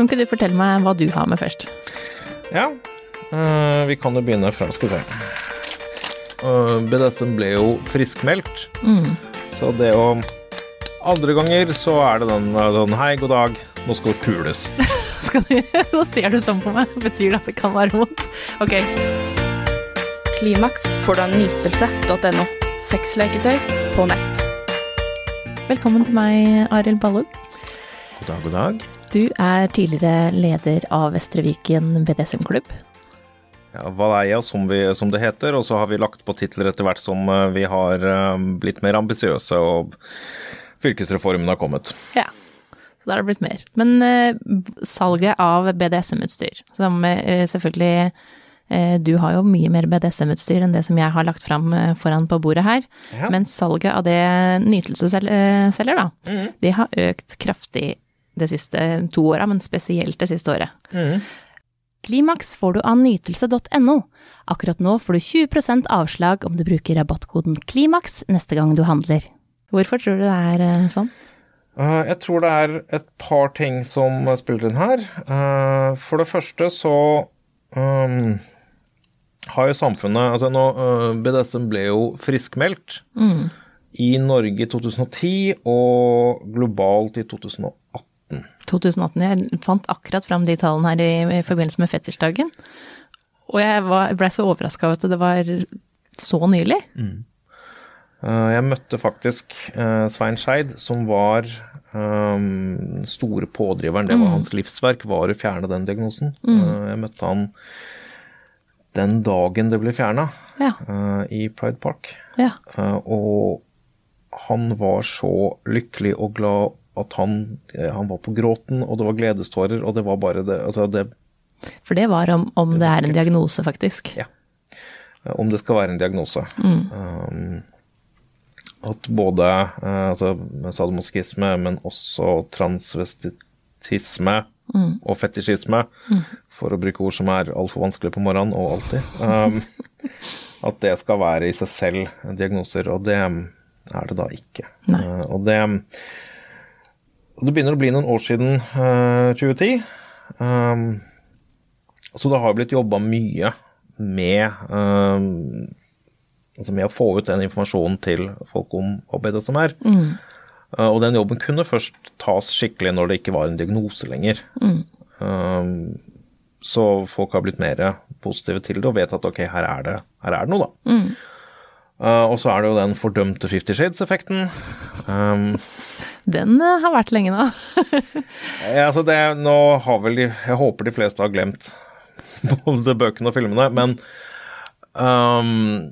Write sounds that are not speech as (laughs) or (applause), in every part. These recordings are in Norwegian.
Kan ikke du fortelle meg hva du har med først? Ja, uh, vi kan jo begynne fra Skal vi se. Uh, BDSM ble jo friskmeldt, Mm. så det å Andre ganger så er det den den Hei, god dag, nå skal det pules. (laughs) Skal du, (laughs) nå ser du sånn på meg. Betyr det at det kan være vondt? Ok. Klimaks får du av nytelse.no. Sexleketøy på nett. Velkommen til meg, Arild Ballog. God dag, god dag. Du er tidligere leder av Vestre Viken BDSM-klubb. Ja, Valeia, som, vi, som det heter, og så har vi lagt på titler etter hvert som eh, vi har eh, blitt mer ambisiøse og fylkesreformen har kommet. Ja. Så da har det blitt mer. Men uh, salget av BDSM-utstyr, som uh, selvfølgelig Du har jo mye mer BDSM-utstyr enn det som jeg har lagt fram foran på bordet her. Ja. Men salget av det Nytelse sel- eh, selger, da, det har økt kraftig de siste to åra, men spesielt det siste året. Klimaks får du av nytelse.no. Akkurat nå får du 20% avslag om du bruker rabattkoden KLIMAKS neste gang du handler. Hvorfor tror du det er eh, sånn? Eh, Jeg tror det er et par ting som spiller inn her. Eh, For det første så um, har jo samfunnet Altså nå BDSM ble jo friskmeldt i Norge i 2010 og globalt i 2018. 2018. Jeg fant akkurat fram de tallene her i, i forbindelse med fetisjdagen. Og jeg blei ble så overraska over at det var så nylig. Eh, Jeg møtte faktisk eh, Svein Skeid, som var um, store pådriveren. Det var hans livsverk, var å fjerne den diagnosen. Eh, Jeg møtte han den dagen det ble fjerna, Ja. i Pride Park. ja. Uh, og han var så lykkelig og glad at han, eh, han var på gråten, og det var gledestårer, og det var bare det Altså, det For det var om, om det er en diagnose, faktisk. Ja. Om det skal være en diagnose. Um, at både eh, altså, sadomaskisme, men også transvestitisme og fetisjisme, for å bruke ord som er altfor vanskelig på morgenen og alltid, um, (laughs) at det skal være i seg selv diagnoser, og det er det da ikke. Eh, og det og det begynner å bli noen år siden uh, 2010. Um, så det har blitt jobba mye med um, altså med å få ut den informasjonen til folk om BDSM er. Uh, og den jobben kunne først tas skikkelig når det ikke var en diagnose lenger. Um, så folk har blitt mer positive til det og vet at ok, her er det, her er det noe, da. Uh, og så er det jo den fordømte Fifty Shades-effekten. Um, Den eh, har vært lenge nå. (laughs) Ja, altså det, nå har vel de Jeg håper de fleste har glemt (laughs) både bøkene og filmene, men um,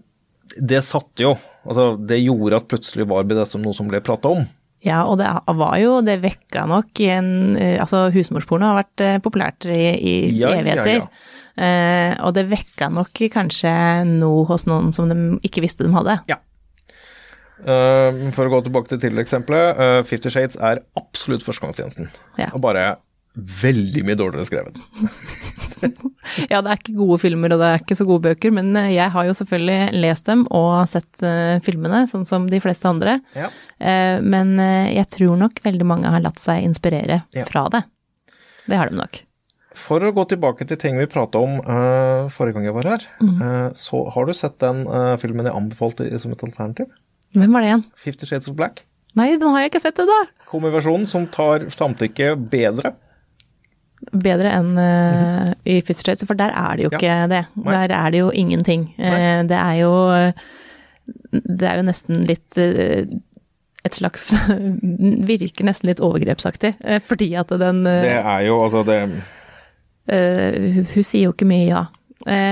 det satte jo Altså, det gjorde at plutselig var BDSM noe som ble prata om. Ja, og det var jo Det vekka nok en eh, Altså, husmorsporno har vært eh, populært i, i Ja, ja, evigheter. ja. Eh, og det vekka nok kanskje noe hos noen som de ikke visste de hadde. Ja. Uh, for å gå tilbake til tidligere eksempelet, uh, Fifty Shades er absolutt førstegangstjenesten. Ja. Og bare veldig mye dårligere skrevet. (laughs) Ja, det er ikke gode filmer, og det er ikke så gode bøker, men eh, jeg har jo selvfølgelig lest dem og sett uh, filmene, sånn som de fleste andre. Ja. Uh, men uh, jeg tror nok veldig mange har latt seg inspirere Ja. fra det. Det har de nok. For å gå tilbake til ting vi prata om forrige gang jeg var her, øh, så har du sett den filmen jeg anbefalte som et alternativ? Hvem var det igjen? Fifty Shades of Black. Nei, den har jeg ikke sett det, da! Komiversjonen som tar samtykke bedre. Bedre enn uh, i Fifty for der er det jo Ja. ikke det. Der er det jo ingenting. Uh, det er jo Det er jo nesten litt uh, et slags (laughs) Virker nesten litt overgrepsaktig, fordi at den Det er jo altså det hun sier jo ikke mye ja.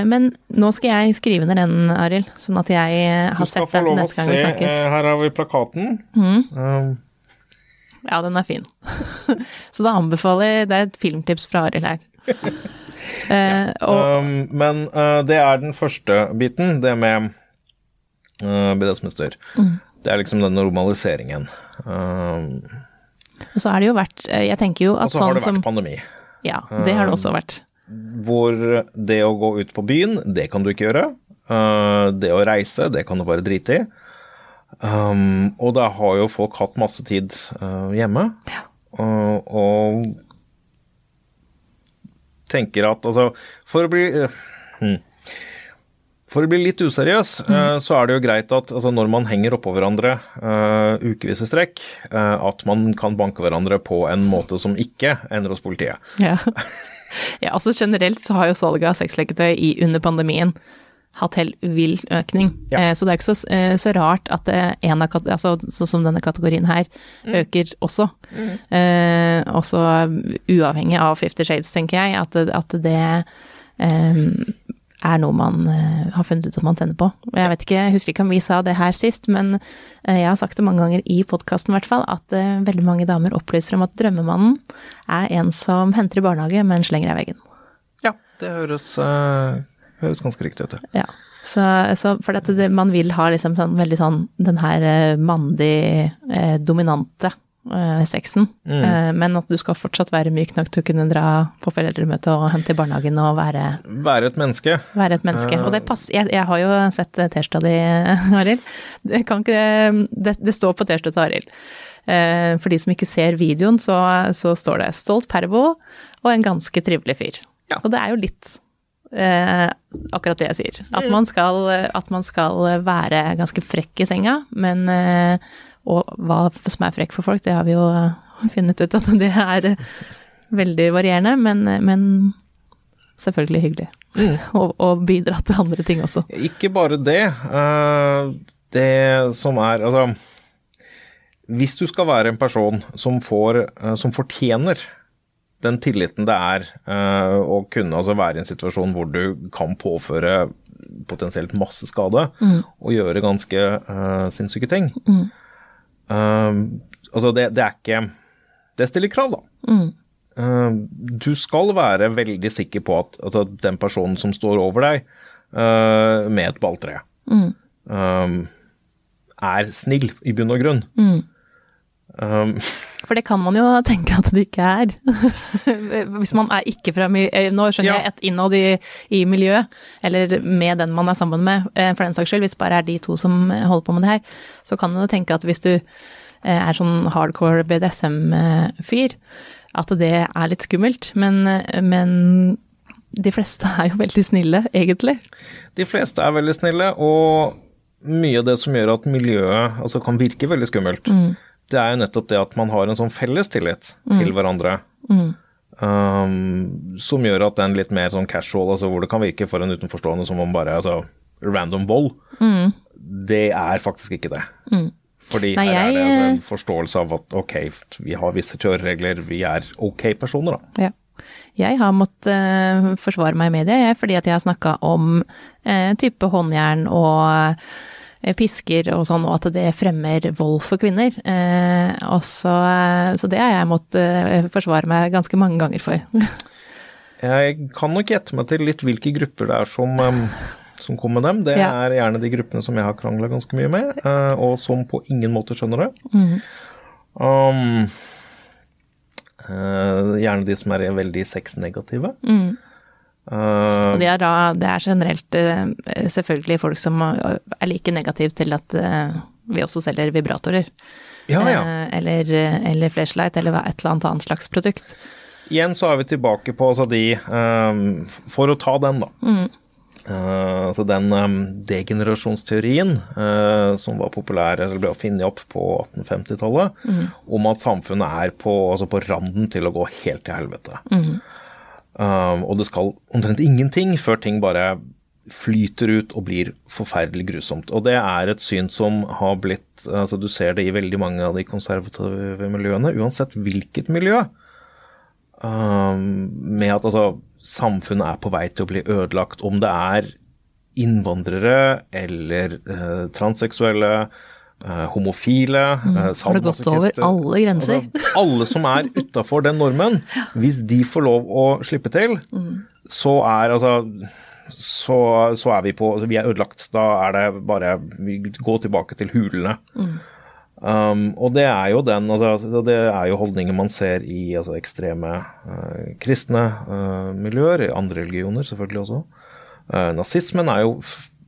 Men nå skal jeg skrive ned den, Arild, sånn at jeg Du har skal sett få den lov å neste gang se. vi snakkes. eh, Her har vi plakaten. Mhm. Um, Ja, den er fin. (laughs) Så da anbefaler jeg Det er et filmtips fra Arild her. (laughs) Eh, og um, men uh, det er den første biten, det med uh, BDSM-utstyr. Mm. Det er liksom den normaliseringen. Um, og så har det jo vært eh, Jeg tenker jo at sånn som og så har sånn det vært som pandemi. Ja, det har det også vært. Hvor det å gå ut på byen, det kan du ikke gjøre. Uh, det å reise, det kan du bare drite i. Um, og da har jo folk hatt masse tid uh, hjemme. Uh, og tenker at altså For å bli uh, hmm. For å bli litt useriøs, mm. så er det jo greit at altså, når man henger oppå hverandre uh, ukevis i strekk, uh, at man kan banke hverandre på en måte som ikke ender hos politiet. Ja. (laughs) ja, altså generelt så har jo salget av sexleketøy i under pandemien hatt helt vill økning. Ja. så det er ikke så, så rart at en av altså, sånn som denne kategorien her, mm. øker også. Mm. Eh, også uavhengig av Fifty Shades, tenker jeg, at, at det eh, er noe man uh, har funnet ut at man tenner på. Jeg vet ikke, jeg husker ikke om vi sa det her sist, men uh, jeg har sagt det mange ganger i podkasten i hvert fall, at uh, veldig mange damer opplyser om at drømmemannen er en som henter i barnehage, men slenger av veggen. Ja, det høres, høres ganske riktig ut, ja. Så, så for dette, det, man vil ha liksom sånn, veldig sånn den her mandig dominante Eh, sexen, mm. Eh, men at du skal fortsatt være myk nok til å kunne dra på foreldremøte og hente i barnehagen og være Være et menneske. Være et menneske. Og det eh. passer jeg, jeg, har jo sett T-skjorta di, Arild. Det, det, det, står på T-skjorta til Arild. For de som ikke ser videoen, så, så, står det 'stolt pervo og en ganske trivelig fyr'. Ja. Og det er jo litt eh, akkurat det jeg sier. At man, skal, at man skal være ganske frekk i senga, men eh, og hva som er frekk for folk, det har vi jo funnet ut at det er veldig varierende, men, men selvfølgelig hyggelig. Mm. Og, og, bidra til andre ting også. Ikke bare det. Eh, det som er Altså, hvis du skal være en person som, får, eh, som fortjener den tilliten det er å kunne altså være i en situasjon hvor du kan påføre potensielt masse skade mm. og gjøre ganske uh, sinnssyke ting, mm Uh, altså, det, det, er ikke Det stiller krav, da. Mm. Uh, du skal være veldig sikker på at altså, den personen som står over deg uh, med et balltre, mm. er snill i bunn og grunn. Um, For det kan man jo tenke at det ikke er. (laughs) Hvis man er ikke fra eh, Nå skjønner ja. jeg et innad i, i miljøet, eller med den man er sammen med, eh, for den saks skyld. Hvis bare er de to som holder på med det her, så kan man jo tenke at hvis du eh, er sånn hardcore BDSM-fyr, at det er litt skummelt. Men, men de fleste er jo veldig snille, egentlig. De fleste er veldig snille, og mye av det som gjør at miljøet altså, kan virke veldig skummelt, mm det er jo nettopp det at man har en sånn felles tillit mm. til hverandre. Mm. Um, som gjør at den litt mer sånn casual, altså hvor det kan virke for en utenforstående som om bare altså, random vold, mm. det er faktisk ikke det. Mm. Fordi Nei, her er det altså en forståelse av at ok, vi har visse kjøreregler, vi er ok personer, da. Ja. Jeg har måttet uh, forsvare meg i media, jeg, fordi at jeg har snakka om uh, type håndjern og Eh, pisker og sånn, og at det fremmer vold for kvinner. Eh, også, så det har jeg måttet eh, forsvare meg ganske mange ganger for. (laughs) jeg kan nok gjette meg til litt hvilke grupper det er som, som kommer med dem. Det ja. er gjerne de gruppene som jeg har krangla ganske mye med, og som på ingen måte skjønner det. Mm. Um, gjerne de som er veldig sexnegative. Mm. Uh, og det er, da, det er generelt uh, selvfølgelig folk som er like negative til at uh, vi også selger vibratorer. Ja, ja. eller, eller flashlight, eller et eller annet annet slags produkt. Igjen så er vi tilbake på altså de um, For å ta den, da. Mm. altså den um, degenerasjonsteorien som var populær, eller ble funnet opp på 1850-tallet, mm. om at samfunnet er på, altså på randen til å gå helt til helvete. Mm. Um, og det skal omtrent ingenting før ting bare flyter ut og blir forferdelig grusomt. Og det er et syn som har blitt altså Du ser det i veldig mange av de konservative miljøene, uansett hvilket miljø. Um, med at altså samfunnet er på vei til å bli ødelagt. Om det er innvandrere eller uh, transseksuelle, homofile, mm. uh, Har det gått over alle grenser? Altså, alle som er utafor den normen, (laughs) hvis de får lov å slippe til, mm. så er altså så, så, er vi på Vi er ødelagt. Da er det bare vi går tilbake til hulene. Mm. Um, og det er jo den altså, altså det er jo holdninger man ser i altså, ekstreme uh, kristne miljøer, i andre religioner selvfølgelig også. nazismen er jo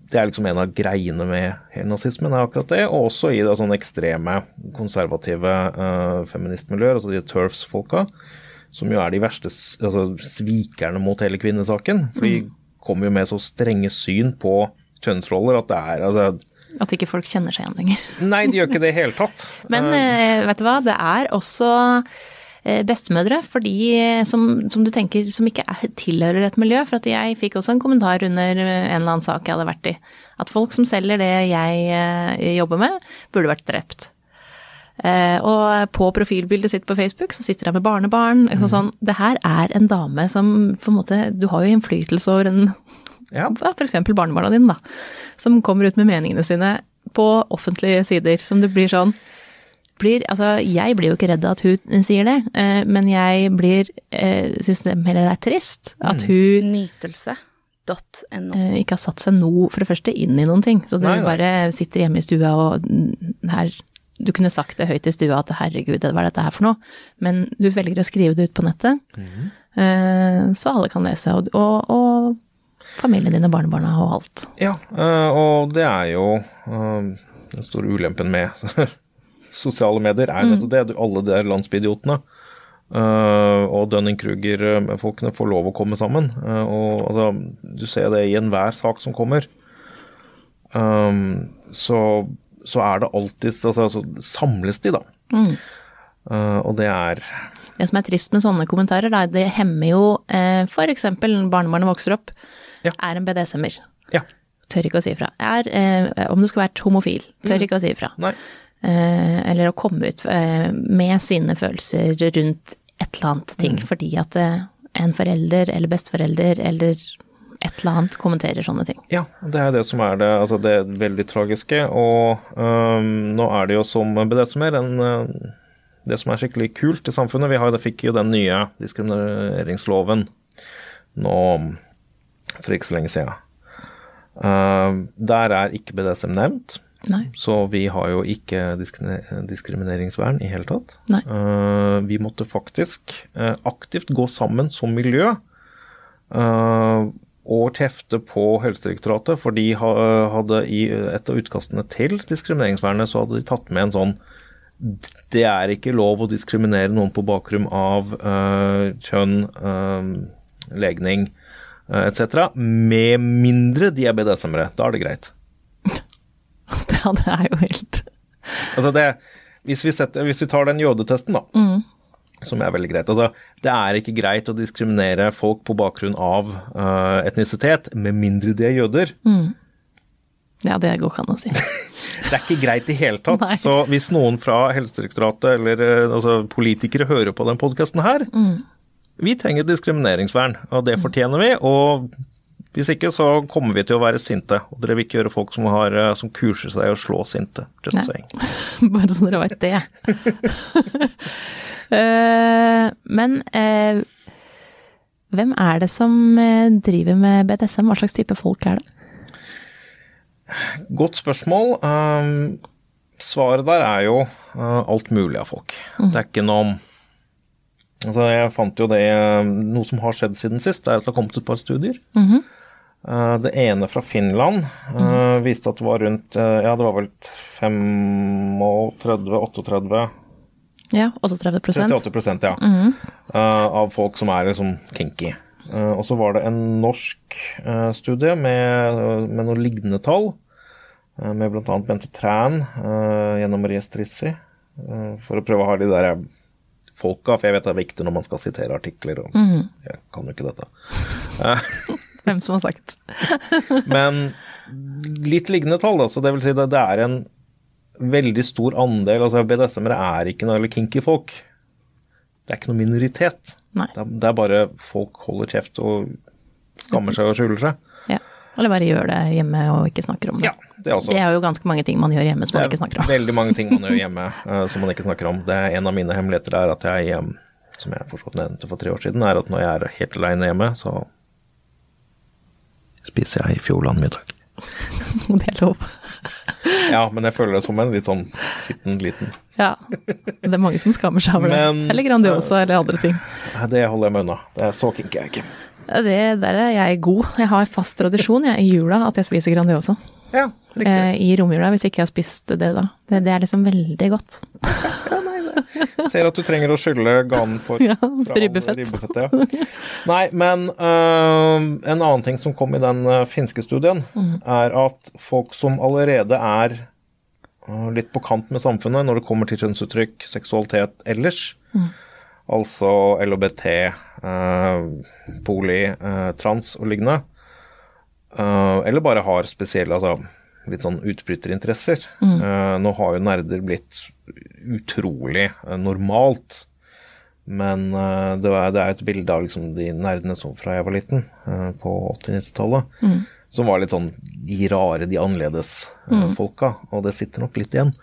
det er liksom en av greiene med nazismen, er akkurat det. Og også i det sånne ekstreme konservative uh, feministmiljøer, altså de TERFs-folka, som jo er de verste altså, svikerne mot hele kvinnesaken. For de kommer jo med så strenge syn på kjønnsroller at det er altså At ikke folk kjenner seg igjen lenger. Nei, de gjør ikke det i hele tatt. (laughs) Men uh, vet du hva, det er også bestemødre for de som, som du tenker som ikke er, tilhører et miljø. For at jeg fikk også en kommentar under eh, en eller annen sak jeg hadde vært i. At folk som selger det jeg eh, jobber med, burde vært drept. Eh, og på profilbildet sitt på Facebook så sitter jeg med barnebarn. Mm. Sånn, det her er en dame som på en måte Du har jo innflytelse over en Ja. ja, f.eks. barnebarna dine, da. Som kommer ut med meningene sine på offentlige sider. Som det blir sånn blir, altså, Jeg blir jo ikke redd av at hun sier det, eh, men jeg blir eh, syns det er trist at hun Nytelse.no. eh, ikke har satt seg noe, for det første, inn i noen ting. Så du Nei, nei. bare sitter hjemme i stua og mm, her Du kunne sagt det høyt i stua at herregud, hva er dette her for noe? Men du velger å skrive det ut på nettet, mm. eh, så alle kan lese. Og, og, og familien din og barnebarna og alt. Ja, og det er jo den store ulempen med sosiale medier, er nettopp det. Alle de der landsbyidiotene eh, og Dunning-Kruger-folkene får lov å komme sammen. Uh, og altså, du ser det i enhver sak som kommer. Um, så, så er det alltid altså, så samles de, da. Mm. Uh, og det er Det som er trist med sånne kommentarer, da, det hemmer jo uh, f.eks. barnebarnet vokser opp, Ja. er en BDSM-er. Ja. Tør ikke å si ifra. Er, eh, om du skulle vært homofil, tør ikke å si ifra. Nei. Eh, eller å komme ut eh, med sine følelser rundt et eller annet ting, Mm. fordi at eh, en forelder eller besteforelder eller et eller annet kommenterer sånne ting. Ja, det er det som er det, altså det veldig tragiske. Og um, nå er det jo som BDSM-er en det som er skikkelig kult i samfunnet. Vi har, det fikk jo den nye diskrimineringsloven nå for ikke så lenge siden. Uh, der er ikke BDSM nevnt, Nei. så vi har jo ikke diskri- diskrimineringsvern i hele tatt. Nei. Uh, vi måtte faktisk uh, aktivt gå sammen som miljø uh, og tefte på Helsedirektoratet, for de ha- hadde i et av utkastene til diskrimineringsvernet så hadde de tatt med en sånn det er ikke lov å diskriminere noen på bakgrunn av uh, kjønn, uh, legning uh, etc. Med mindre de er BDSM-ere. Da er det greit. (laughs) Ja, det er jo helt Altså det, hvis, vi setter, hvis vi tar den jødetesten, da, Mm. som er veldig greit. Altså, det er ikke greit å diskriminere folk på bakgrunn av uh, etnisitet, med mindre de er jøder. Ja, det går ikke an å si. (laughs) Det er ikke greit i hele tatt. Nei. Så hvis noen fra Helsedirektoratet eller uh, altså, politikere hører på den podkasten her, vi trenger diskrimineringsvern, og det fortjener vi. Og hvis ikke, så kommer vi til å være sinte. Og dere vil ikke gjøre folk som, har, uh, som kurser seg i å slå sinte. Just Nei. saying. (laughs) Bare så dere vet det. uh, (laughs) men uh, hvem er det som eh, driver med BDSM? Hva slags type folk er det? Godt spørsmål. Um, svaret der er jo uh, alt mulig av folk. Det er ikke noe Altså, jeg fant jo det Noe som har skjedd siden sist, er at det har kommet et par studier. Uh, det ene fra Finland uh, viste at det var rundt uh, Ja, det var vel 35-38 Ja, 38 38 ja. uh, av folk som er liksom kinky. Og så var det en norsk studie med, med noen lignende tall, med bl.a. Bente Træn gjennom Marie Strissi, for å prøve å ha de der folka, for jeg vet det er viktig når man skal sitere artikler, og jeg kan jo ikke dette. (laughs) Hvem som har sagt. (laughs) Men litt lignende tall, da, så det vil si det, det er en veldig stor andel altså BDSM-ere er ikke noe eller kinky folk. Det er ikke noe minoritet. Nei. Det er, det er bare folk holder kjeft og skammer seg og skjuler seg. Ja. Eller bare gjør det hjemme og ikke snakker om det. Ja, det er også. Det er jo ganske mange ting man gjør hjemme som man ikke snakker om. veldig mange ting man gjør (laughs) hjemme uh, som man ikke snakker om. Det er En av mine hemmeligheter er at jeg, um, som jeg for så vidt nevnte for tre år siden, er at når jeg er helt alene hjemme, så spiser jeg Fjordland-middag. Og (laughs) det er lov. (laughs) Ja, men jeg føler det som en litt sånn skitten liten. Ja. Det er mange som skammer seg over Men- det. Eller Grandiosa eller andre ting. Det holder jeg meg unna. Det er så kinky jeg ikke. Ja, Det, der er jeg god. Jeg har fast tradisjon jeg, i jula at jeg spiser Grandiosa. Ja, riktig. Eh, I romjula, hvis ikke jeg har spist det da. Det, det er liksom veldig godt. (laughs) Ser at du trenger å skylle ganen for (laughs) Ja, ribbefett. ribbefett ja. Nei, men uh, en annen ting som kom i den uh, finske studien, Mm. er at folk som allerede er uh, litt på kant med samfunnet når det kommer til kjønnsuttrykk, seksualitet ellers, Mm. altså LHBT, øh, poli, trans og lignende, eller bare har spesielle altså, litt sånn utbryterinteresser. Mm. nå har jo nerder blitt utrolig øh, normalt. Men øh, det, er, et bilde av liksom, de nerdene som fra jeg var liten, på 80-90-tallet, som var litt sånn de rare, de annerledes-folka. folka, og det sitter nok litt igjen.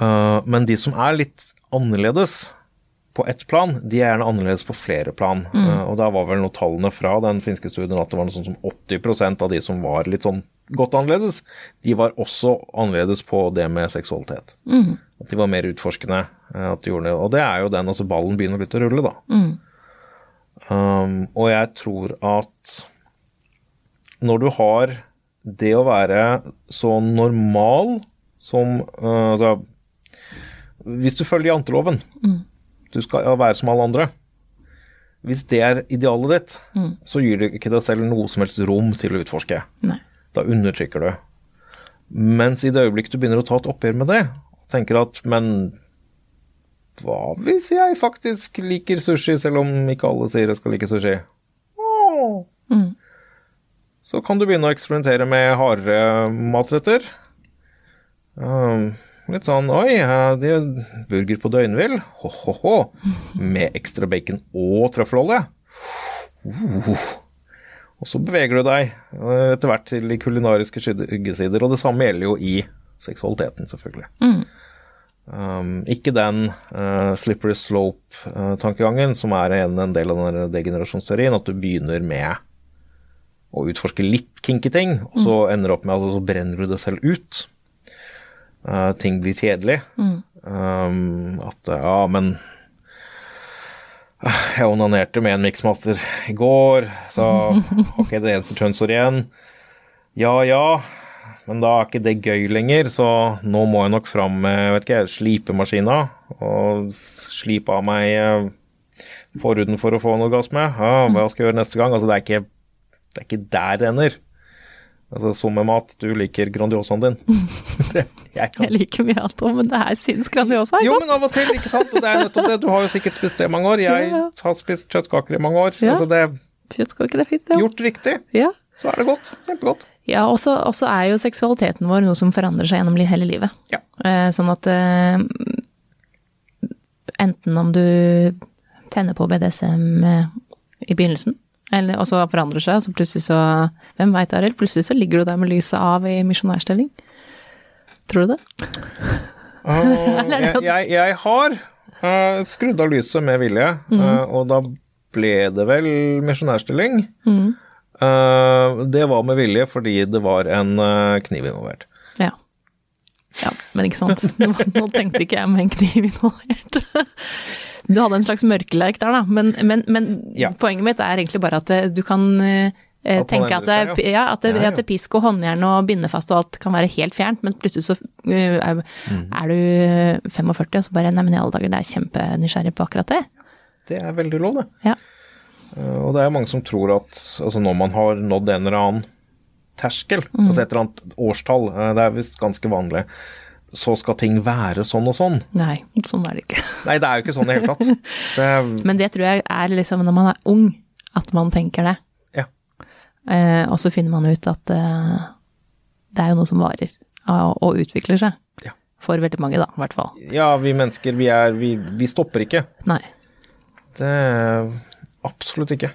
Øh, men de som er litt annerledes på ett plan, de er gjerne annerledes på flere plan. Øh, og da var vel noen tallene fra den finske studien at det var noe sånn som 80% av de som var litt sånn godt annerledes, de var også annerledes på det med seksualitet. At de var mer utforskende. eh, de gjorde det. Og det er jo den, altså ballen begynner litt å rulle, da. Um, og jeg tror at når du har det å være så normal som uh, Altså Hvis du følger janteloven, du skal være som alle andre. Hvis det er idealet ditt, så gir du ikke deg selv noe som helst rom til å utforske. Nei. Da undertrykker du. Mens i det øyeblikket du begynner å ta et oppgjør med det, og tenker at men hva hvis jeg faktisk liker sushi, selv om ikke alle sier jeg skal like sushi? Mm. Så kan du begynne å eksperimentere med hardere matretter. Um, litt sånn Oi, de er burger på døgnvill. Ho-ho-ho. Med ekstra bacon og trøffelolje. Uh. Og så beveger du deg eh, etter hvert til de kulinariske skyggesider. Og det samme gjelder jo i seksualiteten, selvfølgelig. Mm. Um, ikke den uh, slippery slope-tankegangen som er en, en del av den degenerasjonsteorien, at du begynner med å utforske litt kinky ting, og så ender du opp med at så brenner du det selv ut. Uh, ting blir kjedelig. Um, at ja, men jeg onanerte med en mixmaster i går, så (laughs) ok, det eneste kjønnsord igjen. Ja ja, men da er ikke det gøy lenger, så nå må jeg nok fram med vet ikke, slipemaskina og slipe av meg eh, forhuden for å få en orgasme. Ja, hva skal jeg gjøre neste gang? Altså, det er ikke, det er ikke der det ender. Altså, Som med mat, du liker Grandiosaen din. (laughs) Det, jeg Jeg liker mye annet òg, men det er syns Grandiosa er jo, godt. men av og til, ikke sant. Og det er nettopp det. Du har jo sikkert spist det i mange år. Jeg Ja, har spist kjøttkaker i mange år. Ja. Altså, det er Kjøttkaker er fint, ja. gjort riktig, ja. så er det godt. Kjempegodt. Ja, og så er jo seksualiteten vår noe som forandrer seg gjennom hele livet. Ja. Eh, sånn at eh, enten om du tenner på BDSM eh, i begynnelsen, eller, og så forandrer seg, så plutselig så Hvem veit, Arild? Plutselig så ligger du der med lyset av i misjonærstilling. Tror du det? Uh, (laughs) jeg, jeg, jeg har uh, skrudd av lyset med vilje, uh, og da ble det vel misjonærstilling. Mm. Det var med vilje fordi det var en kniv involvert. Ja. Ja, men ikke sant. (laughs) Nå tenkte ikke jeg med en kniv involvert. Du hadde en slags mørkelek der, da. Men, men, men Ja. poenget mitt er egentlig bare at eh, du kan eh, tenke at, det, seg, ja, at, det, Ja, at det pisk og håndjern og bindefast og alt kan være helt fjernt, men plutselig så eh, er, Mm. er du 45 og så bare Nei, men i alle dager, det er kjempenysgjerrig på akkurat det. Det er veldig lov, det. Ja. Og det er mange som tror at altså når man har nådd en eller annen terskel, Mm. altså et eller annet årstall, det er visst ganske vanlig, så skal ting være sånn og sånn. Nei, sånn er det ikke. (laughs) Nei, det er jo ikke sånn i hele tatt. Det Men det tror jeg er liksom når man er ung, at man tenker det. ja. Eh, og så finner man ut at eh, det er jo noe som varer og, og utvikler seg. Ja. For veldig mange, da, i hvert fall. ja, vi mennesker, vi er Vi, vi stopper ikke. Nei. Det absolutt ikke.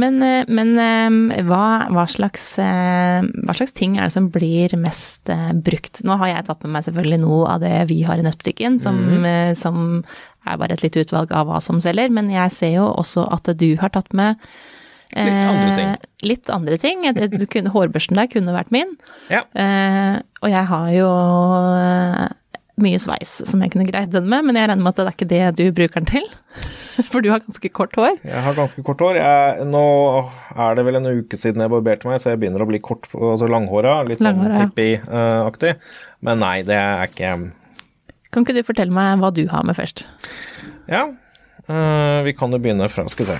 Men, eh, men eh, hva, hva, slags, eh, hva slags ting er det som blir mest eh, brukt? Nå har jeg tatt med meg selvfølgelig noe av det vi har i nettbutikken, som, mm. som er bare et lite utvalg av hva som selger, men jeg ser jo også at du har tatt med eh, Litt andre ting. Litt andre ting. Du kunne, hårbørsten der kunne vært min. Ja. Eh, og jeg har jo eh, mye sveis som jeg kunne greid den med, men jeg regner med at det er ikke det du bruker den til? (laughs) For du har ganske kort hår. Jeg har ganske kort hår. Jeg, nå er det vel en uke siden jeg barberte meg, så jeg begynner å bli kort, altså langhåra. Litt sånn Langhåra, ja. hippie-aktig. Men nei, det er ikke Kan ikke du fortelle meg hva du har med først? Ja, eh, vi kan jo begynne fra Skal vi se.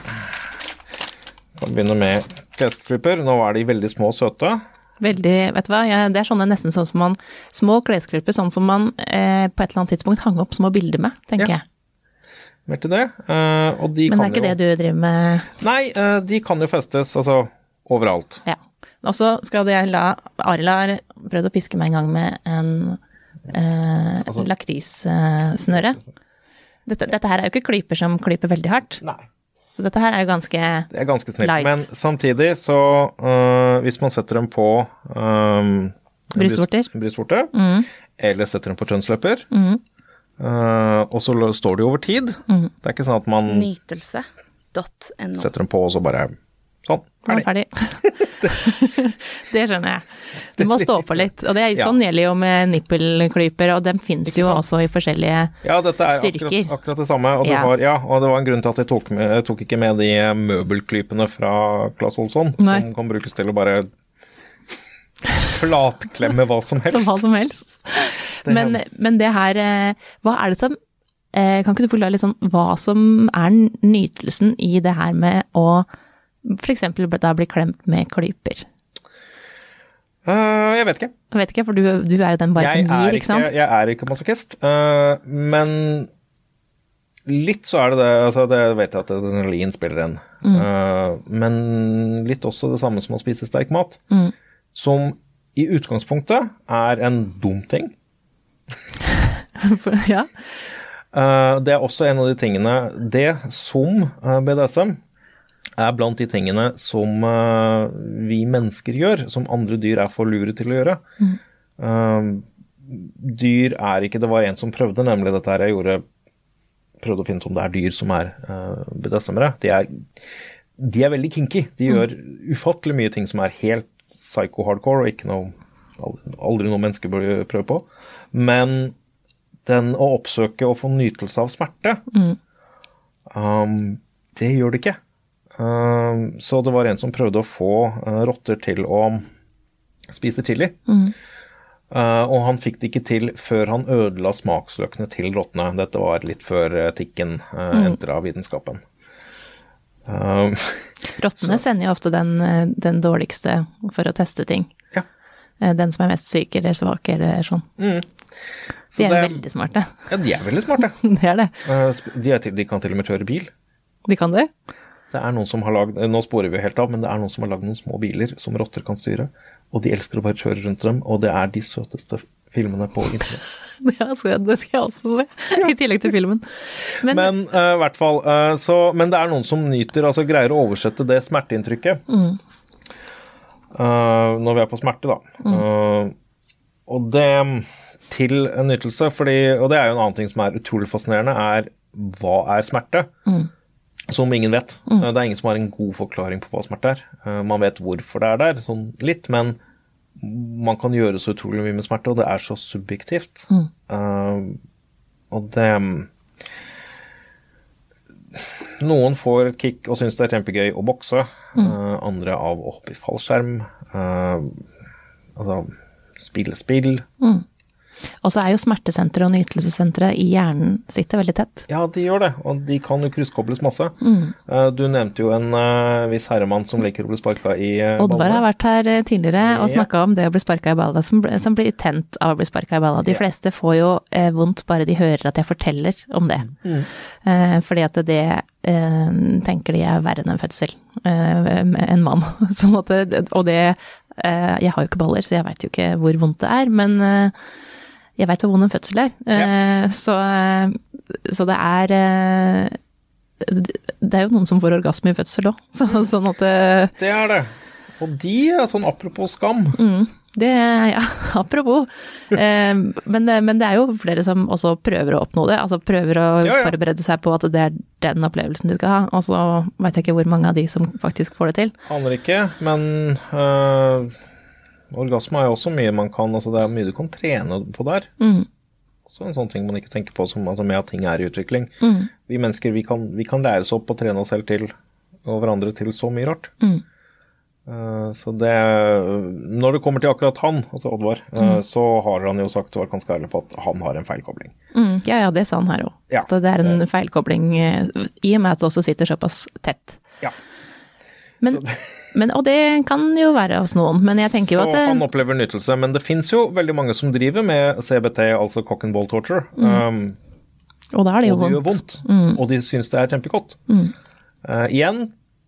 Vi kan begynne med klesklipper. Nå er de veldig små og søte. Veldig, vet du hva, ja, det er sånne nesten sånn som man Små klesklipper, sånn som man eh, på et eller annet tidspunkt hang opp små bilder med, tenker Ja. jeg. Mer til det. Uh, og de Men det er ikke jo det du driver med? Nei, uh, de kan jo festes altså overalt. Ja. Og så skal jeg la Arild har prøvd å piske meg en gang med en uh, Altså- lakrissnøre. Dette, dette her er jo ikke klyper som klyper veldig hardt, Nei. Så dette her er jo ganske Det er ganske snilt. Light. Men samtidig så øh, Hvis man setter dem på øh, Brystvorter. bryst- brystvorte, mm, eller setter dem på kjønnsløper, mm, øh, og så står står de over tid mm. Det er ikke sånn at man Nytelse.no. setter dem på og så bare Sånn, er ferdig. ferdig. (laughs) det skjønner jeg. Du må stå på litt. Og det, er- (laughs) Ja. sånn gjelder jo med nippelklyper, og dem fins jo også i forskjellige styrker. Ja, dette er akkurat, akkurat det samme. Og, Ja. har, ja, og det var en grunn til at jeg tok, med, jeg tok ikke med de møbelklypene fra Claes Olsson, Nei. som kan brukes til å bare (laughs) flatklemme hva som helst. Hva som helst. Men, men det her, eh, hva er det som eh, Kan ikke du forklare litt sånn hva som er nytelsen i det her med å f.eks. da bli klemt med klyper? Uh, jeg vet ikke. Jeg vet ikke, for du, du er jo den bare jeg som gir, ikke sant? Jeg er ikke masochist, Uh, men litt så er det det altså Det vet jeg at adrenalin spiller en, Mm. Uh, men litt også det samme som å spise sterk mat. Mm. Som i utgangspunktet er en dum ting. (laughs) ja. Det er også en av de tingene Det som BDSM er blant de tingene som uh, vi mennesker gjør, som andre dyr er for lure til å gjøre. Eh, dyr er ikke Det var en som prøvde, nemlig dette her jeg gjorde Prøvde å finne ut om det er dyr som er uh, BDSM-ere. De, de er veldig kinky. De gjør ufattelig mye ting som er helt psycho-hardcore, og ikke noe aldri noe menneske bør prøve på. Men den å oppsøke og få nytelse av smerte, Mm. um, det gjør det ikke. Um, så det var en som prøvde å få uh, rotter til å spise chili. Mm. Uh, og han fikk det ikke til før han ødela smaksløkene til rottene. Dette var litt før uh, tikken Mm. entra vitenskapen. Um, (laughs) Rottene sender jo ofte den, eh, den dårligste for å teste ting. Ja. Eh, Den som er mest syk eller svak eller sånn. mm. Så De er det- veldig smarte. Ja, de er veldig smarte. (laughs) Det er det. De, er til, de kan til og med kjøre bil. De kan det. Det er noen som har lagd, Nå sporer vi helt av, men det er noen som har lagd noen små biler som rotter kan styre. Og de elsker å bare kjøre rundt dem, og det er de søteste filmene på internett. (laughs) Ja, det skal jeg også se, i tillegg til filmen. Men, Men uh, hvert fall, uh, så, men det er noen som nyter, altså greier å oversette det smerteinntrykket. Mm. Uh, når vi er på smerte, da. Eh, og det til en nytelse, fordi, og det er jo en annen ting som er utrolig fascinerende, er hva er smerte? Mm. Som ingen vet. Mm. Det er ingen som har en god forklaring på hva smerte er. Eh, Man vet hvorfor det er der, sånn litt, men man kan gjøre så utrolig mye med smerte, og det er så subjektivt. Mm. Uh, og det Noen får et kick og syns det er kjempegøy å bokse. eh, andre av å hoppe i fallskjerm. Uh, altså spille spill. Og så er jo smertesenteret og nytelsessenteret i hjernen sitter veldig tett. Ja, de gjør det, og de kan jo krysskobles masse. Mm. Eh, du nevnte jo en uh, viss herremann som liker å bli sparka i uh, Oddvar har vært her tidligere og snakka om det å bli sparka i balla, som, som blir tent av å bli sparka i balla. De fleste får jo uh, vondt bare de hører at jeg forteller om det. Mm. Uh, fordi at det tenker de er verre enn en fødsel. En mann. (laughs) Sånn at og det Jeg har jo ikke baller, så jeg veit jo ikke hvor vondt det er, men jeg veit hvor vond en fødsel er. Ja. så, eh, så det er eh, Det er jo noen som får orgasme i fødsel òg, så, sånn at det, Det er det. Og de er sånn apropos skam. Mm, det ja, (laughs) apropos. Eh, men, men det er jo flere som også prøver å oppnå det. Altså prøver å Ja, ja. forberede seg på at det er den opplevelsen de skal ha. Og så veit jeg ikke hvor mange av de som faktisk får det til. Aner ikke, men øh, orgasme er jo også mye man kan altså Det er mye du kan trene på der. Mm, Også en sånn ting man ikke tenker på som, altså med at ting er i utvikling. mm, Vi mennesker vi kan, vi kan lære oss opp og trene oss selv til og hverandre til så mye rart. mm. Uh, så det Når det kommer til akkurat han, altså Oddvar, eh, så har han jo sagt og vært ganske ærlig på at han har en feilkobling. Mm, ja, ja, det sa han her òg. Ja, at det er en feilkobling eh, i og med at det også sitter såpass tett. Ja. Men, men, og det kan jo være hos noen, men jeg tenker jo at Så han opplever nytelse. Men det fins jo veldig mange som driver med CBT, altså cock and ball torture. Um, Og da er det jo og det gjør vondt. Mm. Og de syns det er kjempegodt. Eh, igjen,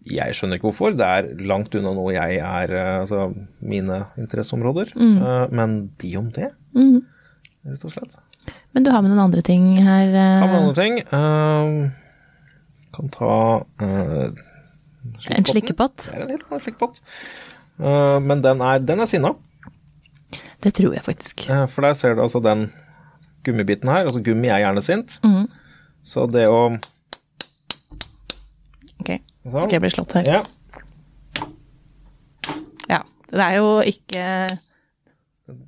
jeg skjønner ikke hvorfor. Det er langt unna noe jeg er eh, Altså mine interesseområder. Uh, men de om det, Mm. rett og slett. Men du har med noen andre ting her. Uh... Har vi andre ting? Eh, kan ta eh, en slikkepott? Det er en slikkepott. Eh, men den er, den er sinna. Det tror jeg faktisk. Eh, For der ser du altså den gummibiten her. Altså gummi er gjerne sint. Mm. Så det å Ok, så. skal jeg bli slått her? Ja. Ja. Det er jo ikke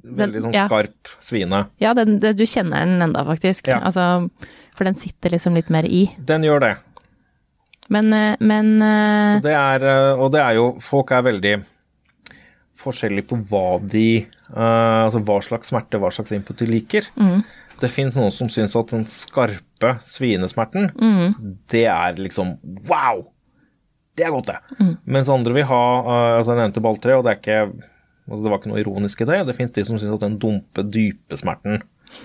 Veldig sånn ja. skarp svine. Ja, den, du kjenner den enda, faktisk. Ja. Altså, for den sitter liksom litt mer i. Den gjør det. Men, eh, men eh, det er, eh, og det er jo Folk er veldig forskjellige på hva de Altså hva slags smerte, hva slags input de liker. Mm. Det fins noen som syns at den skarpe svinesmerten, Mm. det er liksom wow! Det er godt, det. Mm. Mens andre vil ha Altså, jeg nevnte balltre, og det er ikke altså Det var ikke noe ironisk i det. Det fins de som syns at den dumpe, dype smerten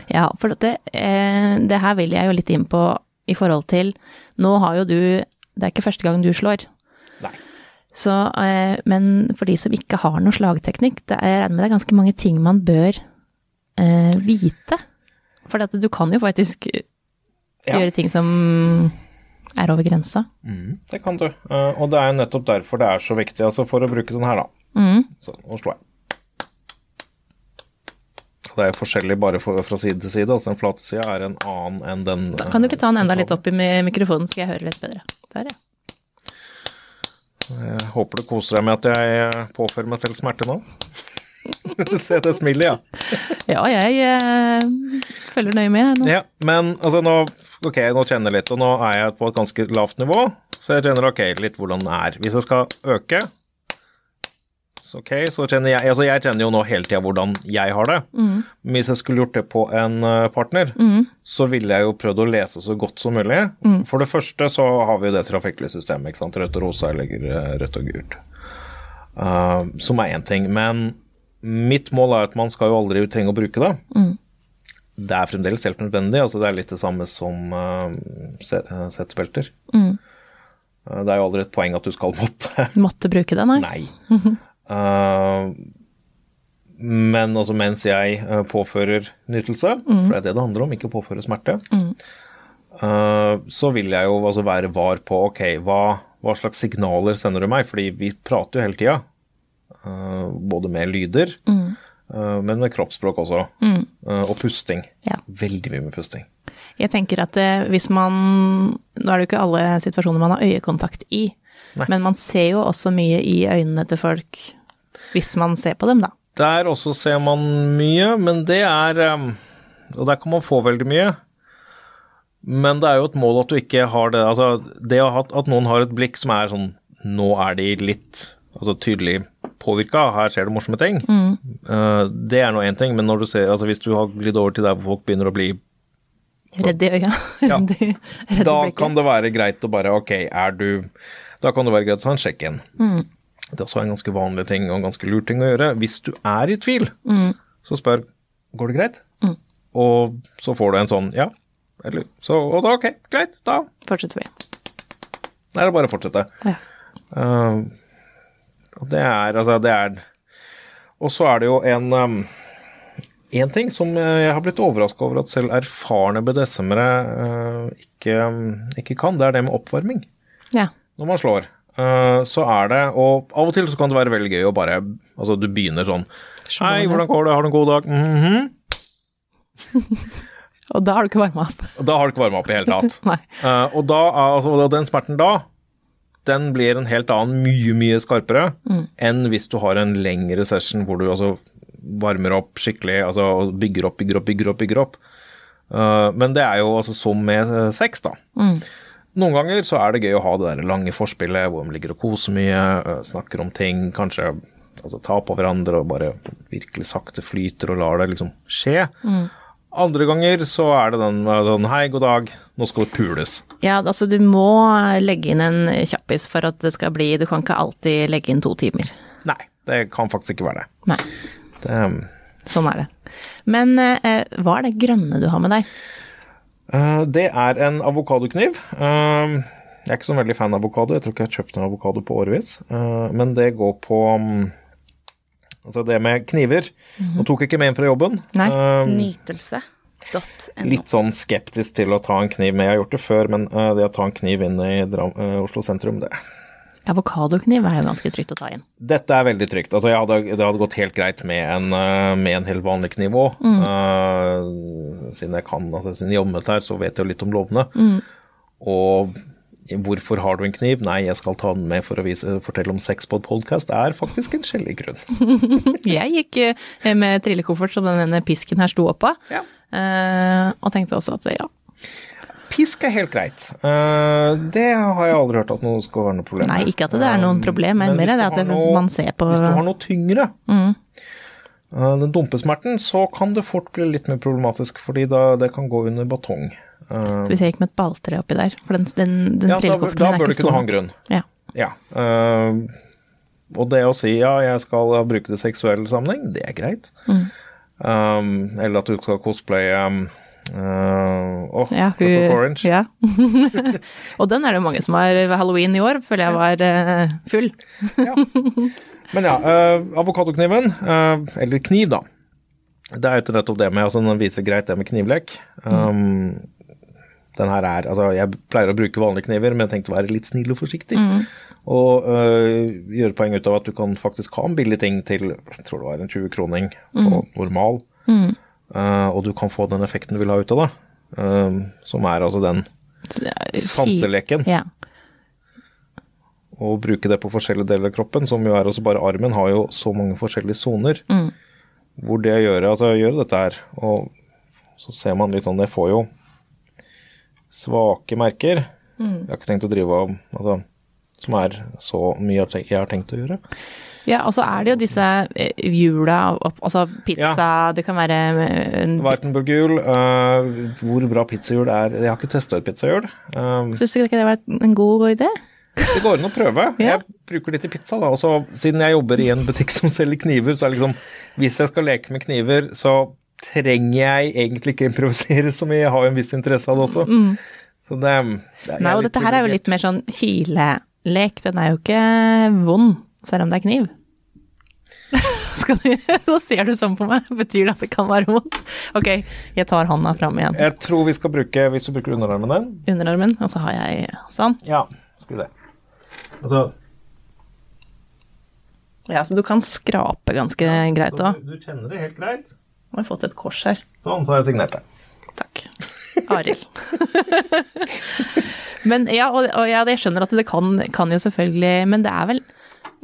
Ja, for det, eh, det her vil jeg jo litt inn på i forhold til Nå har jo du Det er ikke første gang du slår. Nei. Så, eh, men for de som ikke har noe slagteknikk, det er, jeg regner med det er ganske mange ting man bør eh, vite. For du kan jo faktisk Ja. gjøre ting som er over grensa. Det kan du. Uh, og det er jo nettopp derfor det er så viktig. Altså for å bruke sånn her, da. Mm. Så nå slår jeg. Det er forskjellig bare for, fra side til side. altså Den flate sida er en annen enn den Da kan du ikke ta den enda litt opp i mikrofonen, mikrofonen, skal jeg høre litt bedre. Der, ja. Jeg håper du koser deg med at jeg eh, påfører meg selv smerte nå. (laughs) Se det smilet, ja. Ja, jeg eh, følger nøye med her nå. ja. Men altså nå Ok, nå kjenner jeg litt, og nå er jeg på et ganske lavt nivå. Så jeg kjenner ok, litt hvordan den er. Hvis jeg skal øke så ok, så kjenner jeg Altså jeg kjenner jo nå hele tida hvordan jeg har det. Men hvis jeg skulle gjort det på en partner, partner, så ville jeg jo prøvd å lese så godt som mulig. For det første så har vi jo det trafikklyssystemet, ikke sant. Rødt og rosa eller eh, rødt og gult. Uh, som er én ting. Men mitt mål er at man skal jo aldri trenge å bruke det. Det er fremdeles helt nødvendig. altså Det er litt det samme som uh, se- Mm. Uh, det er jo aldri et poeng at du skal måtte Måtte bruke det, nei? Nei. (laughs) Uh, men altså mens jeg uh, påfører nytelse, for det er det det handler om, ikke å påføre smerte, uh, så vil jeg jo altså være var på ok, hva, hva slags signaler sender du meg? Fordi vi prater jo hele tida, både med lyder, uh, men med kroppsspråk også, uh, og pusting. Ja. Veldig mye med pusting. Jeg tenker at eh, hvis man Nå er det jo ikke alle situasjoner man har øyekontakt i, Nei. men man ser jo også mye i øynene til folk hvis man ser på dem, da. Der også ser man mye, men det er um, Og der kan man få veldig mye. Men det er jo et mål at du ikke har det Altså, det at noen har et blikk som er sånn Nå er de litt altså tydelig påvirka, her skjer det morsomme ting. Uh, det er nå én ting, men når du ser, altså hvis du har glidd over til der hvor folk begynner å bli Redd i øya. Ja. (laughs) Redd i, blikket. Da kan det være greit å bare Ok, er du Da kan det være greit å ta en sjekk-in. Det er også en ganske vanlig ting og en ganske lur ting å gjøre. Hvis du er i tvil, så spør går det greit? Og så får du en sånn ja. Eller, så, og da ok, greit. Da Fortsetter vi. er det bare å fortsette. Ja. Uh, og det er altså det er Og så er det jo en um, en ting som jeg har blitt overraska over at selv erfarne BDSM-ere uh, ikke, um, ikke kan, det er det med oppvarming. ja. Når man slår, uh, så er det Og av og til så kan det være veldig gøy å bare Altså, du begynner sånn Hei, hvordan går det? Har du en god dag? Mhm. (laughs) Og da har du ikke varma opp. Og Da har du ikke varma opp i hele tatt. (laughs) Eh, og da, er- altså, og den smerten da, den blir en helt annen, mye, mye skarpere enn hvis du har en lengre session hvor du altså varmer opp skikkelig, altså bygger opp, bygger opp, bygger opp, bygger opp. Uh, men det er jo altså som med eh, sex, da. Noen ganger så er det gøy å ha det der lange forspillet hvor de ligger og koser mye, øh, snakker om ting, kanskje altså, ta på hverandre og bare virkelig sakte flyter og lar det liksom skje. Andre ganger så er det den med sånn hei, god dag, nå skal det pules. Ja, altså du må legge inn en kjappis for at det skal bli Du kan ikke alltid legge inn to timer. Nei, det kan faktisk ikke være det. Nei, det sånn er det. Men eh, hva er det grønne du har med deg? Eh, det er en avokadokniv. Eh, jeg er ikke så veldig fan av avokado. Jeg tror ikke jeg har kjøpt en avokado på årevis. Eh, men det går på mm, Altså det med kniver. Nå tok jeg ikke med inn fra jobben. Nei. nytelse. Nytelse.no. litt sånn skeptisk til å ta en kniv med. Jeg har gjort det før, men det å ta en kniv inn i Oslo sentrum, det Avokadokniv er jo ganske trygt å ta inn. Dette er veldig trygt. Altså, jeg hadde, det hadde gått helt greit med en, eh, med en helt vanlig kniv òg. siden jeg kan, altså siden jeg jobber her, så vet jeg jo litt om lovene. Og hvorfor har du en kniv? Nei, jeg skal ta den med for å vise, fortelle om sex på et podkast. Det er faktisk en skjellig grunn. (laughs) Jeg gikk eh, med trillekoffert som denne pisken her sto oppå, Ja. og tenkte også at ja, Pisk er helt greit. Eh, det har jeg aldri hørt at noe skal være noe problem Nei, ikke at det er noen Eh, problem, men mer hvis det at det, noe- man ser på Hvis du har noe tyngre, Mm. eh, den dumpesmerten, så kan det fort bli litt mer problematisk, fordi da det kan gå under batong. Så hvis jeg gikk med et balltre oppi der, for den, den, den ja, da, er ikke stor. Da bør du kunne ha en grunn. Ja. Ja. og det å si ja, jeg skal bruke det i seksuell sammenheng, det er greit. Mm. Eller at du skal cosplaye uh, oh, Ja, hun, Orange. ja. (laughs) og den er det mange som har ved halloween i år, føler jeg var uh, full. Men ja, uh, avokadokniven, uh, eller kniv da, det er jo nettopp det med, altså den viser greit det med knivlek. Um, den her er, altså jeg pleier å bruke vanlige kniver, men jeg tenkte å være litt snill og forsiktig. Og uh, gjøre poeng ut av at du kan faktisk ha en billig ting til, jeg tror det var en 20 kroning på normal. Uh, og du kan få den effekten du vil ha ut av det. Um, som er altså den sanseleken. Ja. og bruke det på forskjellige deler av kroppen, som jo er også bare armen, har jo så mange forskjellige soner. Hvor det å gjøre, altså gjøre dette her, og så ser man litt sånn, jeg får jo svake merker. Jeg har ikke tenkt å drive av, altså, som er så mye jeg har tenkt å gjøre. Ja, og så er det jo disse eh, hjula, altså pizza, det kan være eh, en Wartenburg-hjul, øh, hvor bra pizzahjul er, jeg har ikke testet et pizzahjul. Um, Syns du ikke det var en god idé? Det går an å prøve. (laughs) Ja. Jeg bruker det til pizza, da. Og så, siden jeg jobber i en butikk som selger kniver, så er det liksom Hvis jeg skal leke med kniver, så trenger jeg egentlig ikke improvisere så mye. Jeg har jo en viss interesse av det også. Så det, det Nei, og dette her er jo litt mer sånn kilelek, den er jo ikke vond, selv om det er kniv. (laughs) Nå ser du sånn på meg, betyr det at det kan være vondt? Ok, jeg tar hånda fram igjen, Jeg tror vi skal bruke Hvis du bruker underarmen din underarmen, og så har jeg sånn. Ja, skal vi det. Altså, Ja, så du kan skrape ganske greit òg. du, du kjenner det helt greit. Nå har jeg fått et kors her. Sånn, så har jeg signert det. Takk. Arild. (laughs) men ja, og, og ja, jeg skjønner at det kan, kan jo selvfølgelig Men det er vel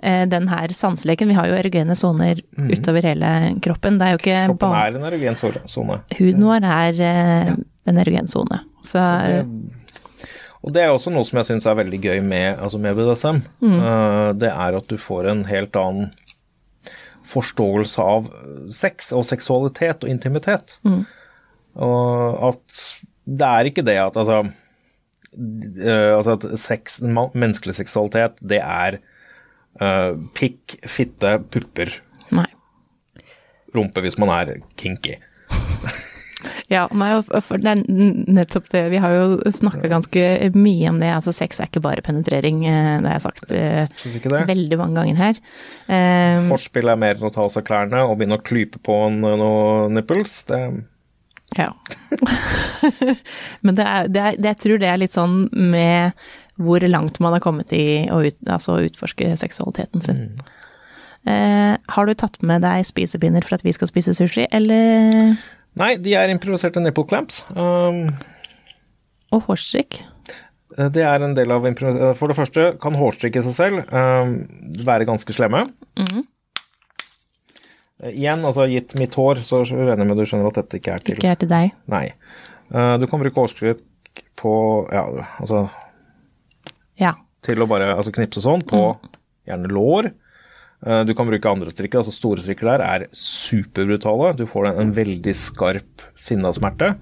den her sanseleken. Vi har jo erogene soner utover hele kroppen. Det er jo ikke Kroppen bare er en erogen sone. Huden vår er eh, en erogen sone. Så eh, Og det er også noe som jeg syns er veldig gøy med, altså med BDSM. Eh, det er at du får en helt annen forståelse av sex og seksualitet og intimitet. Og at det er ikke det at altså eh, Altså at sex, menneskelig seksualitet, det er eh, pikk, fitte, pupper, nei. rumpe hvis man er kinky. (laughs) Ja, nei, for det er nettopp det. Vi har jo snakka ganske mye om det. Altså, sex er ikke bare penetrering, eh, det har jeg sagt eh, ikke det? veldig mange ganger her. Um, Forspill er mer enn å ta av seg klærne og begynne å klype på en, noen nipples. Det, Ja. (laughs) Men det er, det er, jeg tror det er litt sånn med hvor langt man har kommet i å ut, altså utforske seksualiteten sin. Eh, har du tatt med deg spisepinner for at vi skal spise sushi, eller Nei, de er improviserte nipple clamps. Um, Og hårstrikk? det er en del av improvis... For det første kan hårstrikk i seg selv um, være ganske slemme. Mm. Igjen, altså gitt mitt hår, så regner jeg med du skjønner at dette ikke er til Ikke er til deg. Nei. Uh, du kan bruke hårstrikk på Ja, altså Ja. til å bare altså, knipse sånn på gjerne lår. Eh, Du kan bruke andre strikker, altså store strikker der er superbrutale. Du får en, en veldig skarp sinnasmerte.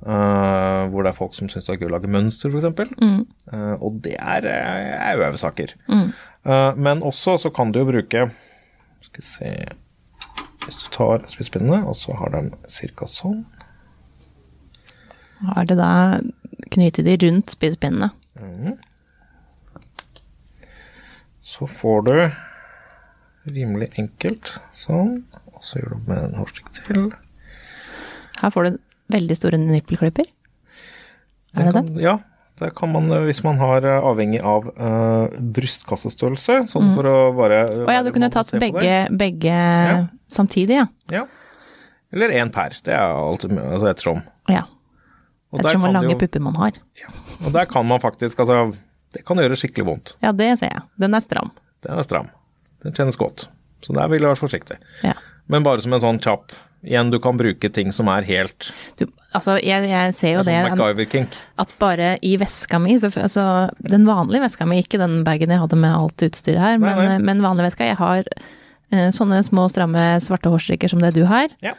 Eh, hvor det er folk som syns det er gøy å lage mønster, f.eks. Mm. Uh, og det er, er øvesaker. Uh, men også så kan du jo bruke Skal vi se Hvis du tar spisspinnene, og så har de ca. sånn. Har det da knyttet de rundt spisepinnene. Så får du rimelig enkelt sånn. Og så gjør du med en hårstikk til. Her får du veldig store nippelklipper. Er det det? kan, Ja. Det kan man eh, hvis man har eh, avhengig av uh, brystkassestørrelse. Sånn for å bare Mm. Å ja, du kunne tatt begge, begge samtidig, ja. Ja. Eller én per. Det er alltid altså ettersom. ja. Og der hvor lange jo- pupper man har. Og der kan man faktisk Altså, det kan gjøre skikkelig vondt. Ja, det ser jeg. Den er stram. Den er stram. Den kjennes godt. Så der vil jeg være forsiktig. Ja. Men bare som en sånn kjapp Igjen, du kan bruke ting som er helt Du, altså, jeg, jeg ser jo det det at bare i veska mi, så, altså den vanlige veska mi, ikke den bagen jeg hadde med alt utstyret her, Nei, men, nei. men vanlig veska, jeg har eh, sånne små stramme svarte hårstrikker som det du har. Ja.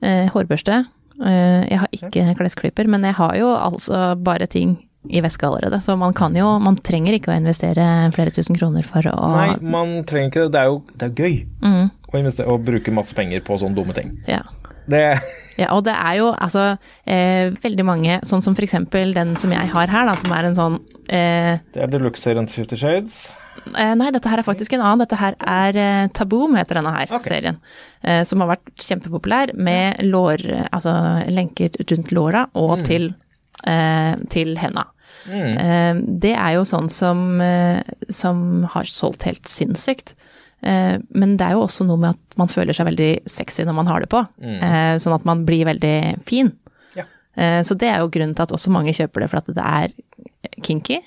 Eh, hårbørste. Eh, jeg har ikke klesklipper, men jeg har jo altså bare ting i veska allerede. Så man kan jo, man trenger ikke å investere flere tusen kroner for å Nei, man trenger ikke det. Det er jo det er gøy Mm, å og bruke masse penger på sånne dumme ting. ja. Det Ja, og det er jo altså eh, veldig mange, sånn som eksempel den som jeg har her, da, som er en sånn eh, Det er deluxe-serien til Fifty Shades. eh, Nei, dette her er faktisk en annen. Dette her er eh, Taboom, heter denne her okay. serien. Eh, som har vært kjempepopulær med lår, altså lenker rundt låra og til, eh, til henda. Mm. det er jo sånn som, eh, som har solgt helt sinnssykt. Eh, men det er jo også noe med at man føler seg veldig sexy når man har det på. Mm. sånn at man blir veldig fin. Ja. Eh, så det er jo grunnen til at også mange kjøper det, for at det er kinky.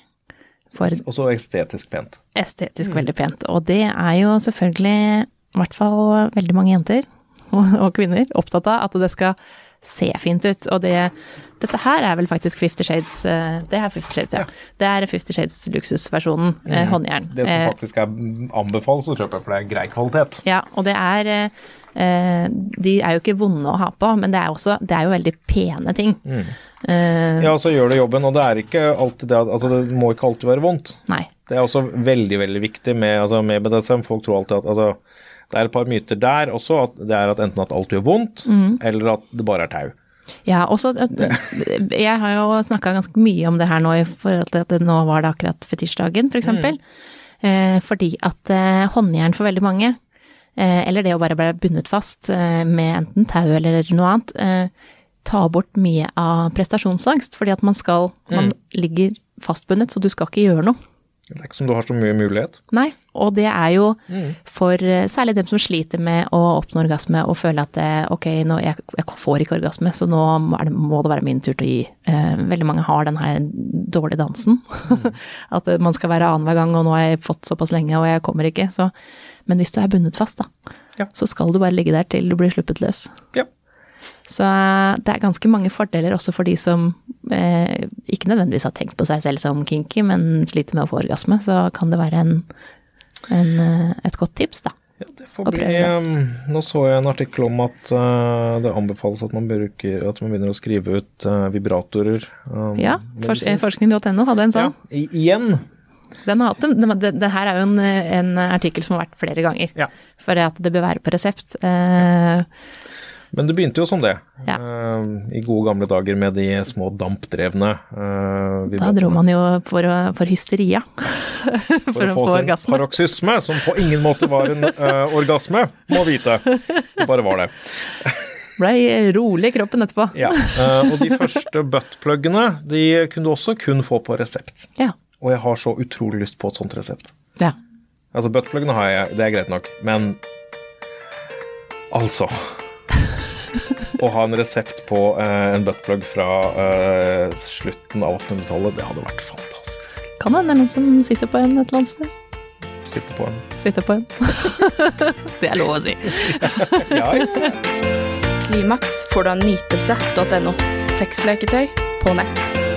Og så estetisk pent. estetisk veldig pent. Og det er jo selvfølgelig, i hvert fall veldig mange jenter og, og kvinner, opptatt av at det skal se fint ut. Og det, dette her er vel faktisk Fifty Shades eh, Det er Fifty Shades, ja. Det er Fifty Shades luksusversjonen, eh, håndjern. Det som Eh, faktisk er anbefalt å kjøpe, for det er grei kvalitet. ja, og det er De er jo ikke vonde å ha på, men det er, også, det er jo veldig pene ting. Eh, Ja, så gjør det jobben, og det er ikke alltid det Altså, det må ikke alltid være vondt. nei. Det er også veldig, veldig viktig med, altså, med BDSM. Folk tror alltid at altså, Det er et par myter der også. at Det er at enten at alt gjør vondt, eller at det bare er tau. Ja, også (laughs) Jeg har jo snakka ganske mye om det her nå i forhold til at det nå var det akkurat fetisjdagen, f.eks. For eksempel. eh, fordi at eh, håndjern for veldig mange, eh, eller det å bare bli bundet fast med enten tau eller noe annet, eh, tar bort mye av prestasjonsangst. Fordi at man skal Man ligger fastbundet, så du skal ikke gjøre noe. Det er ikke som du har så mye mulighet. Nei, og det er jo for eh, særlig dem som sliter med å oppnå orgasme og føler at det, ok, nå, jeg, jeg får ikke orgasme, så nå det, må det være min tur til å gi. Eh, veldig mange har den her dårlige dansen. (laughs) at eh, man skal være annenhver gang, og nå har jeg fått såpass lenge, og jeg kommer ikke. Så, men hvis du er bundet fast, da, Ja. så skal du bare ligge der til du blir sluppet løs. Ja. Så eh, det er ganske mange fordeler også for de som eh, ikke nødvendigvis har tenkt på seg selv som kinky, men sliter med å få orgasme. Så kan det være en, en, eh, et godt tips, da. Ja, det får bli um, Nå så jeg en artikkel om at uh, det anbefales at man bruker At man begynner å skrive ut uh, vibratorer. um, Ja, fors forskning.no hadde en sånn. Ja, igjen. Den har hatt dem. Det, det, det her er jo en, en artikkel som har vært flere ganger. Ja. For at det bør være på resept. Eh, Men det begynte jo som det. Ja. Uh, I gode gamle dager med de små dampdrevne uh, da dro man jo for, for hysteria. (laughs) for, å få sin orgasme. paroksysme, som på ingen måte var en uh, orgasme, må vite. Det bare var det. (laughs) Blei rolig i kroppen etterpå. Ja. Og de første buttpluggene de kunne du også kun få på resept. Ja. Og jeg har så utrolig lyst på et sånt resept. ja. Altså, buttpluggene har jeg, det er greit nok, men altså Å ha en resept på eh, en buttplug fra eh, slutten av 1800-tallet, det hadde vært fantastisk. Kan hende det er noen som sitter på en et eller annet sted. Sitter på en Sitter på en. (laughs) det er lov å si. (laughs) Ja, ja. Klimaks får du av nytelse.no. Sexleketøy på nett.